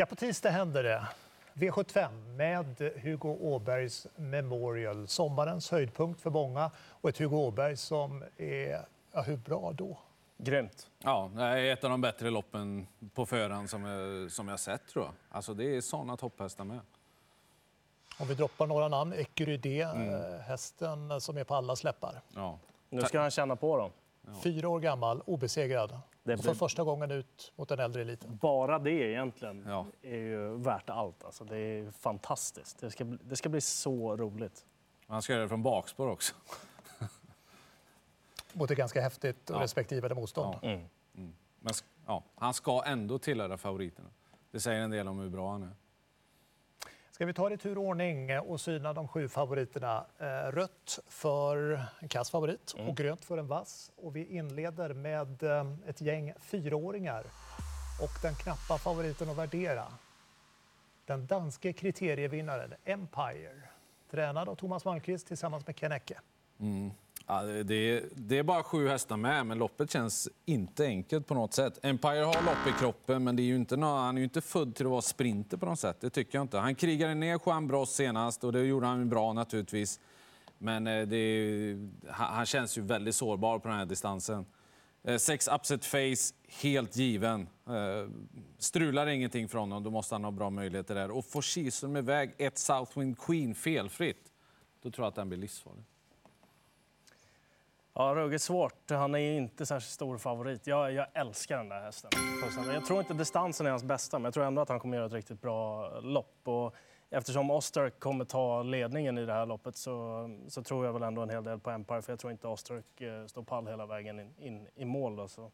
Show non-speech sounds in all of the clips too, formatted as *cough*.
Ja, på tisdag händer det. V75 med Hugo Åbergs Memorial. Sommarens höjdpunkt för många och ett Hugo Åberg som är, ja, hur bra då? Grymt. Ja, det är ett av de bättre loppen på förhand som jag, som jag sett tror jag. Alltså det är såna topphästar med. Om vi droppar några namn, Ecurydé, mm. hästen som är på alla släppar. Ja. Nu ska han känna på dem. Ja. Fyra år gammal, obesegrad. Det blir... för första gången ut mot den äldre eliten. Bara det egentligen ja. är ju värt allt. Alltså, det är fantastiskt. Det ska, bli, det ska bli så roligt. Han ska göra det från bakspår också. mot ett ganska häftigt och ja. respektive motstånd. Ja. Mm. Mm. Men ja, han ska ändå tillhöra favoriterna. Det säger en del om hur bra han är. Ska vi ta det i tur och ordning och syna de sju favoriterna? Eh, rött för en kass favorit mm. och grönt för en vass. Och vi inleder med eh, ett gäng fyraåringar och den knappa favoriten att värdera. Den danske kriterievinnaren Empire, tränad av Thomas Malmqvist tillsammans med Ken Ecke. Mm. Ja, det, är, det är bara sju hästar med, men loppet känns inte enkelt på något sätt. Empire har lopp i kroppen, men det är ju inte någon, han är ju inte född till att vara sprinter på något sätt. Det tycker jag inte. Han krigade ner Juan Bross senast och det gjorde han bra naturligtvis. Men eh, är, han känns ju väldigt sårbar på den här distansen. Eh, sex upset face, helt given. Eh, strular ingenting från honom, då måste han ha bra möjligheter där. Och får Kihlström iväg ett Southwind Queen felfritt, då tror jag att den blir livsfarlig. Ja, ruggigt svårt. Han är inte särskilt stor favorit. Jag, jag älskar den där hästen. Jag tror inte distansen är hans bästa, men jag tror ändå att han kommer göra ett riktigt bra lopp. Och eftersom Osterk kommer ta ledningen i det här loppet så, så tror jag väl ändå en hel del på Empire, för jag tror inte Osterk eh, står pall hela vägen in, in i mål. Då, så.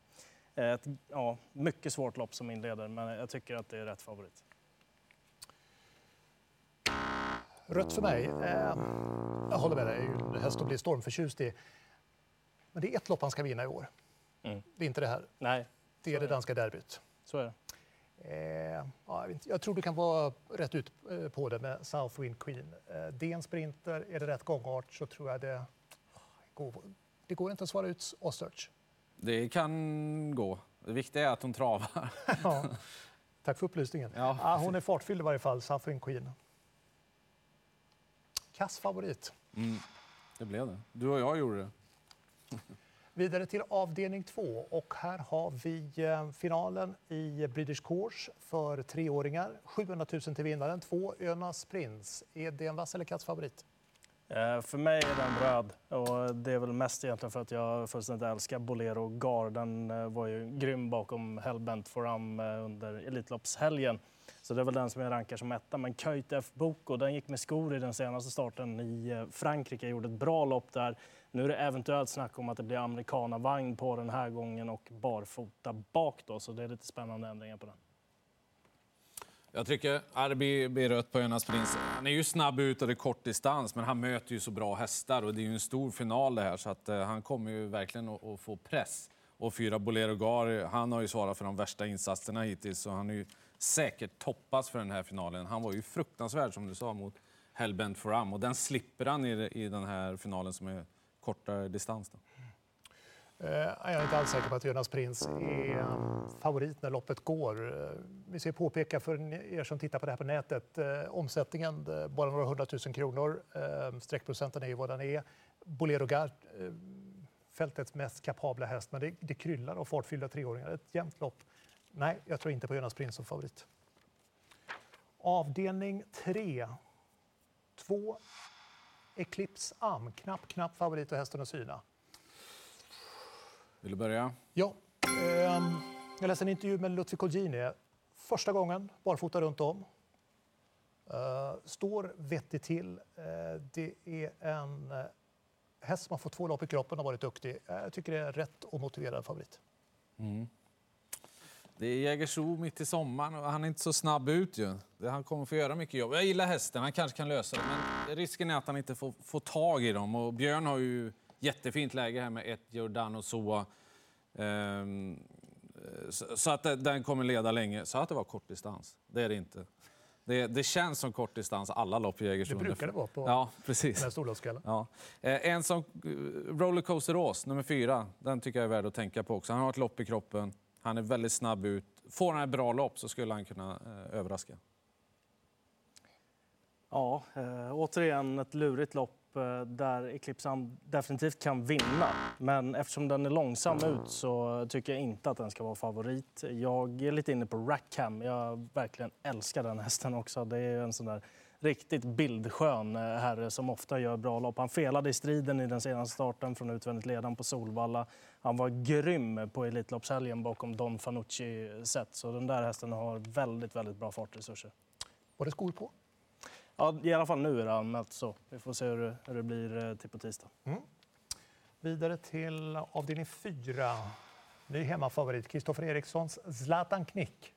Eh, ett ja, mycket svårt lopp som inleder, men jag tycker att det är rätt favorit. Rött för mig. Eh, jag håller med dig, häst att bli stormförtjust i. Men det är ett lopp han ska vinna i år. Mm. Det är inte det här. Nej. Det är det danska derbyt. Så är det. Eh, ja, jag tror du kan vara rätt ut eh, på det med Southwind Queen. Eh, det är en sprinter. Är det rätt gångart så tror jag det går. Det går inte att svara ut Osterch. Det kan gå. Det viktiga är att hon travar. ja. *laughs* Tack för upplysningen. Ja. Ah, hon är fartfylld i varje fall, Southwind Queen. Kass favorit. Mm. Det blev det. Du och jag gjorde det. Vidare till avdelning två och här har vi eh, finalen i British Course för treåringar. 700 000 till vinnaren, två Önas Prins. Är det en vass eller kass favorit? Eh, för mig är den röd och det är väl mest egentligen för att jag fullständigt älskar Bolero Gar. Den eh, var ju grym bakom Hellbent Forum under Elitloppshelgen. Så det är väl den som jag rankar som etta. Men Köjt F. Boko, den gick med skor i den senaste starten i eh, Frankrike. Gjorde ett bra lopp där. Nu är det eventuellt snack om att det blir amerikanavagn på den här gången och barfota bak då, så det är lite spännande ändringar på den. Jag tycker Arbi blir rött på Önas Prins. Han är ju snabb ut och det är kort distans, men han möter ju så bra hästar och det är ju en stor final det här så att eh, han kommer ju verkligen att, få press. Och fyra Bolero Gar, han har ju svarat för de värsta insatserna hittills så han är ju säkert toppas för den här finalen. Han var ju fruktansvärd som du sa mot Hellbent Foram och den slipper han i, i den här finalen som är kortare distans? Då? Eh, jag är inte alls säker på att Jonas Prins är eh, favorit när loppet går. Eh, vi ska påpeka för er som tittar på det här på nätet, omsättningen bara några hundratusen kronor. Streckprocenten är ju vad den är. Bolero Gard, fältets mest kapabla häst, men det, det kryllar av fartfyllda treåringar. Ett jämnt lopp. Nej, jag tror inte på Jonas Prins som favorit. Avdelning 3. Två Eclipse Am, knapp, knapp favorit och hästen att syna. Vill du börja? Ja. Eh, jag läste en intervju med Lutfi Colgjini. Första gången barfota runt om. Eh, står vettigt till. Eh, det är en eh, häst som har fått två lopp i kroppen och varit duktig. Jag tycker det är rätt och motiverad favorit. Mm. Det är Jägersro mitt i sommaren och han är inte så snabb ut ju. Han kommer få göra mycket jobb. Jag gillar hästen, han kanske kan lösa det. Men risken är att han inte får, får tag i dem. Och Björn har ju jättefint läge här med ett Giordano Soa. Ehm, så att den kommer leda länge. Så att det var kortdistans. Det är det inte. Det, det, känns som kortdistans alla lopp i Jägersro. Det brukar det vara på ja, precis. den här ja. Eh, En som eh, Rollercoaster Rås, nummer fyra, den tycker jag är värd att tänka på också. Han har ett lopp i kroppen. Han är väldigt snabb ut, får han ett bra lopp så skulle han kunna eh, överraska. Ja, eh, återigen ett lurigt lopp Eh, där Eclipse definitivt kan vinna. Men eftersom den är långsam ut så tycker jag inte att den ska vara favorit. Jag är lite inne på Rackham. Jag verkligen älskar den hästen också. Det är en sån där riktigt bildskön eh, herre som ofta gör bra lopp. Han felade i striden i den senaste starten från utvändigt ledan på Solvalla. Han var grym på Elitloppshelgen bakom Don Fanucci set. Så den där hästen har väldigt, väldigt bra fartresurser. Var det skor på? Ja, i alla fall nu är det anmält så. Vi får se hur det, hur det blir eh, till på tisdag. Mm. Vidare till avdelning 4. Ny hemmafavorit, Kristoffer Erikssons Zlatan Knick.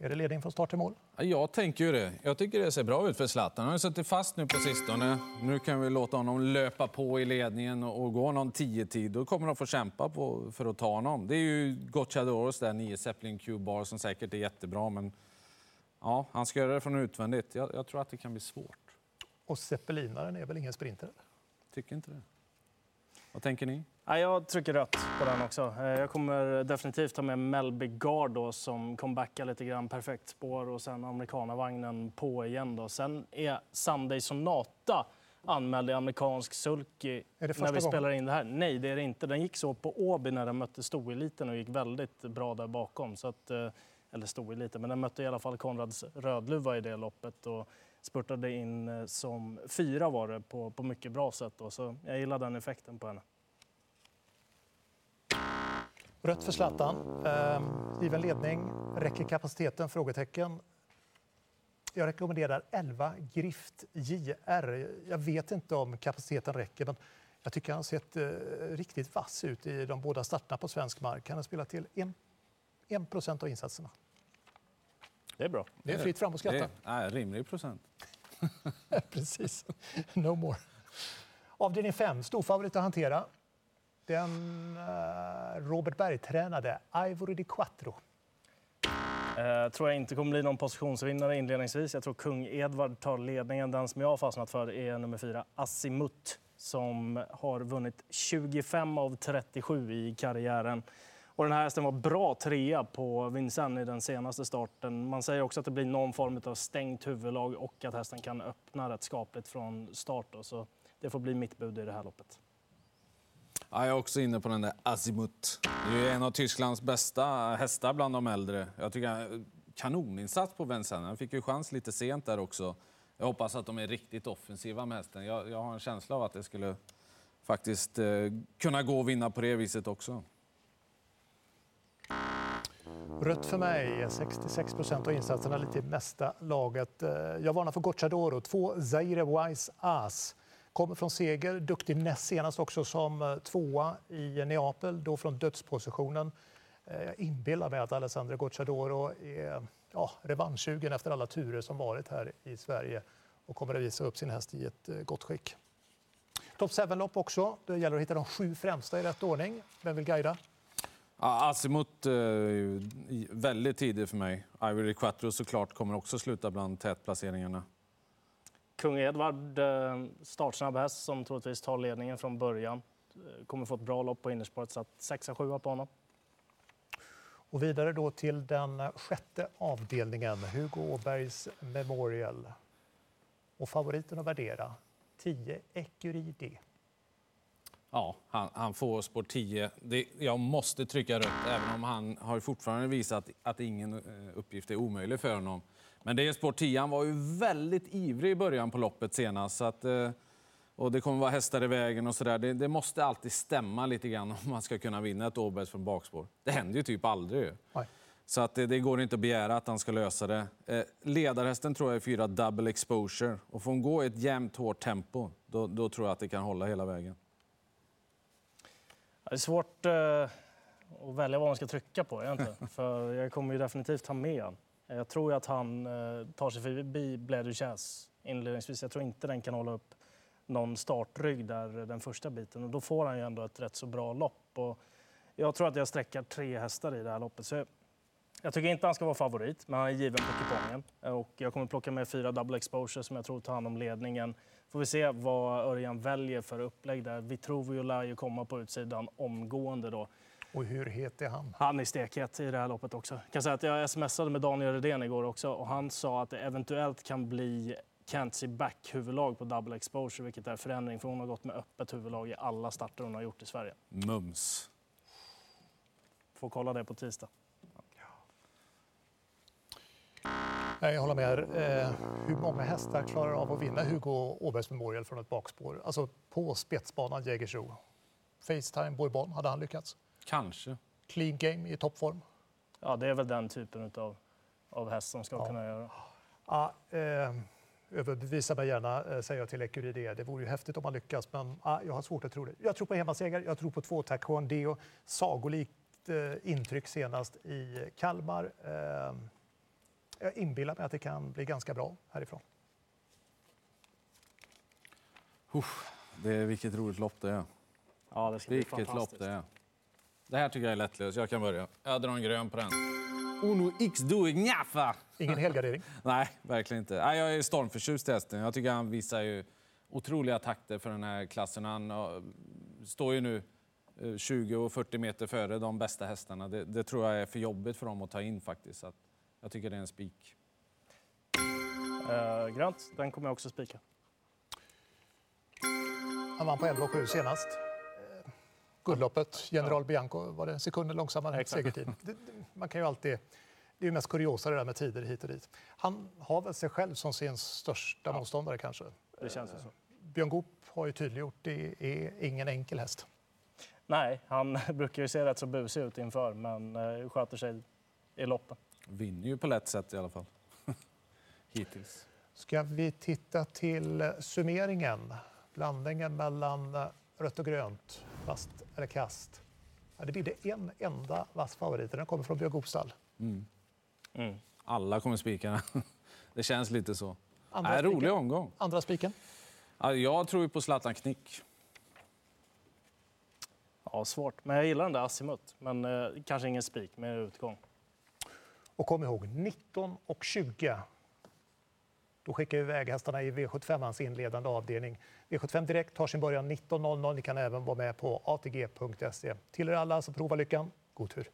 Är det ledning från start till mål? Jag tänker ju det. Jag tycker det ser bra ut för Zlatan. Han har suttit fast nu på sistone. Nu kan vi låta honom löpa på i ledningen och gå någon tio-tid. Då kommer de få kämpa på för att ta honom. Det är ju Gocciadoros där, 9 Zeppelin Q-bar som säkert är jättebra. Men ja, han ska göra det från utvändigt. Jag, jag tror att det kan bli svårt. Och Zeppelinaren är väl ingen sprinter? Tycker inte det. Vad tänker ni? jag trycker rött på den också. Eh, jag kommer definitivt ta med Melby Gard då, som comebackar lite grann. Perfekt spår och sen amerikanavagnen på igen. Då. Sen är Sunday Sonata anmäld i amerikansk sulky när vi gången? spelar in det här. Nej, det är det inte. Den gick så på Åby när den mötte stoeliten och gick väldigt bra där bakom. Så att, eh, eller stoeliten, men den mötte i alla fall Konrads Rödluva i det loppet. Och spurtade in eh, som fyra var det på, på mycket bra sätt. Då. Så jag gillar den effekten på henne. Rött för Zlatan. Ehm, given ledning. Räcker kapaciteten? Frågetecken. Jag rekommenderar 11 Grift JR. Jag vet inte om kapaciteten räcker, men jag tycker han har sett eh, riktigt vass ut i de båda starterna på svensk mark. Han har spelat till 1 procent av insatserna. Det är bra. Det är fritt fram att skratta. Det är, rimlig procent. *laughs* Precis. No more. Avdelning 5, storfavorit att hantera. Den uh, Robert Berg-tränade Ivory di Quattro. Uh, tror jag inte kommer bli någon positionsvinnare inledningsvis. Jag tror kung Edvard tar ledningen. Den som jag har fastnat för är nummer fyra, Asimut, som har vunnit 25 av 37 i karriären. Och den här hästen var bra trea på Vincennes i den senaste starten. Man säger också att det blir någon form av stängt huvudlag och att hästen kan öppna rätt skapligt från start. Då. Så det får bli mitt bud i det här loppet. Ja, jag är också inne på den där Azimut. Det är en av Tysklands bästa hästar bland de äldre. Jag tycker kanoninsats på Vincennes. Han fick ju chans lite sent där också. Jag hoppas att de är riktigt offensiva med hästen. Jag, jag har en känsla av att det skulle faktiskt eh, kunna gå att vinna på det viset också. Rött för mig, 66 procent av insatserna, lite i mesta laget. Eh, jag varnar för Gocciadoro, två Zaire Wise As. Kommer från seger, duktig näst senast också som eh, tvåa i Neapel, då från dödspositionen. Eh, jag inbillar mig att Alessandro Gocciadoro är ja, revanschsugen efter alla turer som varit här i Sverige och kommer att visa upp sin häst i ett gott skick. Top 7-lopp också. Det gäller att hitta de sju främsta i rätt ordning. Vem vill guida? Ja, Asimut är väldigt tidig för mig. Ivory Quattro såklart kommer också sluta bland tätplaceringarna. Kung Edvard, eh, startsnabb häst som troligtvis tar ledningen från början. Eh, kommer få ett bra lopp på innerspåret, så 6-7 på honom. Och vidare då till den sjätte avdelningen, Hugo Åbergs Memorial. Och favoriten att värdera, 10 Ecuridi. Ja, han, han får spår 10. Det, jag måste trycka rött, även om han har fortfarande visat att ingen eh, uppgift är omöjlig för honom. Men det är spår 10. Han var ju väldigt ivrig i början på loppet senast. Så att, eh, och det kommer vara hästar i vägen och sådär. Det, det, måste alltid stämma lite grann om man ska kunna vinna ett Åbergs från bakspår. Det händer ju typ aldrig. Nej. Så att det, det, går inte att begära att han ska lösa det. Eh, ledarhästen tror jag är fyra double exposure. Och får hon gå i ett jämnt, hårt tempo, då, då tror jag att det kan hålla hela vägen. Det är svårt eh, att välja vad man ska trycka på. *laughs* För jag kommer ju definitivt ha med han. Jag tror att han eh, tar sig förbi Blair Duchesse inledningsvis. Jag tror inte den kan hålla upp någon startrygg där den första biten. Och då får han ju ändå ett rätt så bra lopp. Och jag tror att jag sträcker tre hästar i det här loppet. Så jag tycker inte han ska vara favorit, men han är given på kupongen. Och jag kommer plocka med fyra double exposure som jag tror tar hand om ledningen. Får vi se vad Örjan väljer för upplägg där. Vitrovio lär ju komma på utsidan omgående då. Och hur het är han? Han är stekhet i det här loppet också. Jag kan säga att jag smsade med Daniel Redén igår också och han sa att det eventuellt kan bli Kenzie back-huvudlag på double exposure, vilket är förändring för hon har gått med öppet huvudlag i alla starter hon har gjort i Sverige. Mums. Får kolla det på tisdag. Nej, Jag håller med. er. Eh, hur många hästar klarar av att vinna Hugo Åbergs Memorial från ett bakspår? Alltså på spetsbanan Jägersro. Facetime Bourbon, hade han lyckats? Kanske. Clean game i toppform? Ja, det är väl den typen av, av häst som ska Ja. kunna göra. Ja, eh, överbevisa mig gärna, eh, säger jag till Ecurie det. Vore ju häftigt om man lyckas, men ja, jag har svårt att tro det. Jag tror på hemmaseger, jag tror på två tack Juan Deo. Sagolikt eh, intryck senast i Kalmar. Eh, jag inbillar mig att det kan bli ganska bra härifrån. Det är vilket roligt lopp det är. Ja, det ska bli Vilket lopp fantastiskt. det är. Det här tycker jag är lättlöst. Jag kan börja. Jag drar en grön på den. Uno x du gnaffa! Ingen helgardering. *laughs* Nej, verkligen inte. Nej, jag är stormförtjust i hästen. Jag tycker han visar ju otroliga takter för den här klassen. Han eh, står ju nu eh, 20 och 40 meter före de bästa hästarna. Det, det tror jag är för jobbigt för dem att ta in faktiskt. Så att jag tycker det är en spik. Eh, grönt, den kommer jag också spika. Han vann på 11,7 senast. Eh, Guldloppet, General Bianco, var det sekunder långsammare segertid. Man kan ju alltid... Det är ju mest kuriosa det där med tider hit och dit. Han har väl sig själv som sin största motståndare kanske. Det känns ju så. Björn Goop har ju tydliggjort det är ingen enkel häst. Nej, han *laughs* brukar ju se rätt så busig ut inför, men eh, sköter sig i loppen. Vinner ju på lätt sätt i alla fall. *laughs* Hittills. Ska vi titta till summeringen? Blandningen mellan rött och grönt, fast eller kast. Ja, det blir det en enda vass favorit. Den kommer från Björn Goops stall. Mm. Mm. Alla kommer spika. *laughs* Det känns lite så. Andra Nej, rolig omgång. Andra spiken. Ja, Jag tror ju på Zlatan Knick. Ja, svårt. Men jag gillar den där Asimut. Men eh, kanske ingen spik med utgång. Och kom ihåg, 19 och 20. Då skickar vi iväg hästarna i V75ans inledande avdelning. V75 Direkt tar sin början 19.00. Ni kan även vara med på atg.se. Till er alla så prova lyckan. God tur!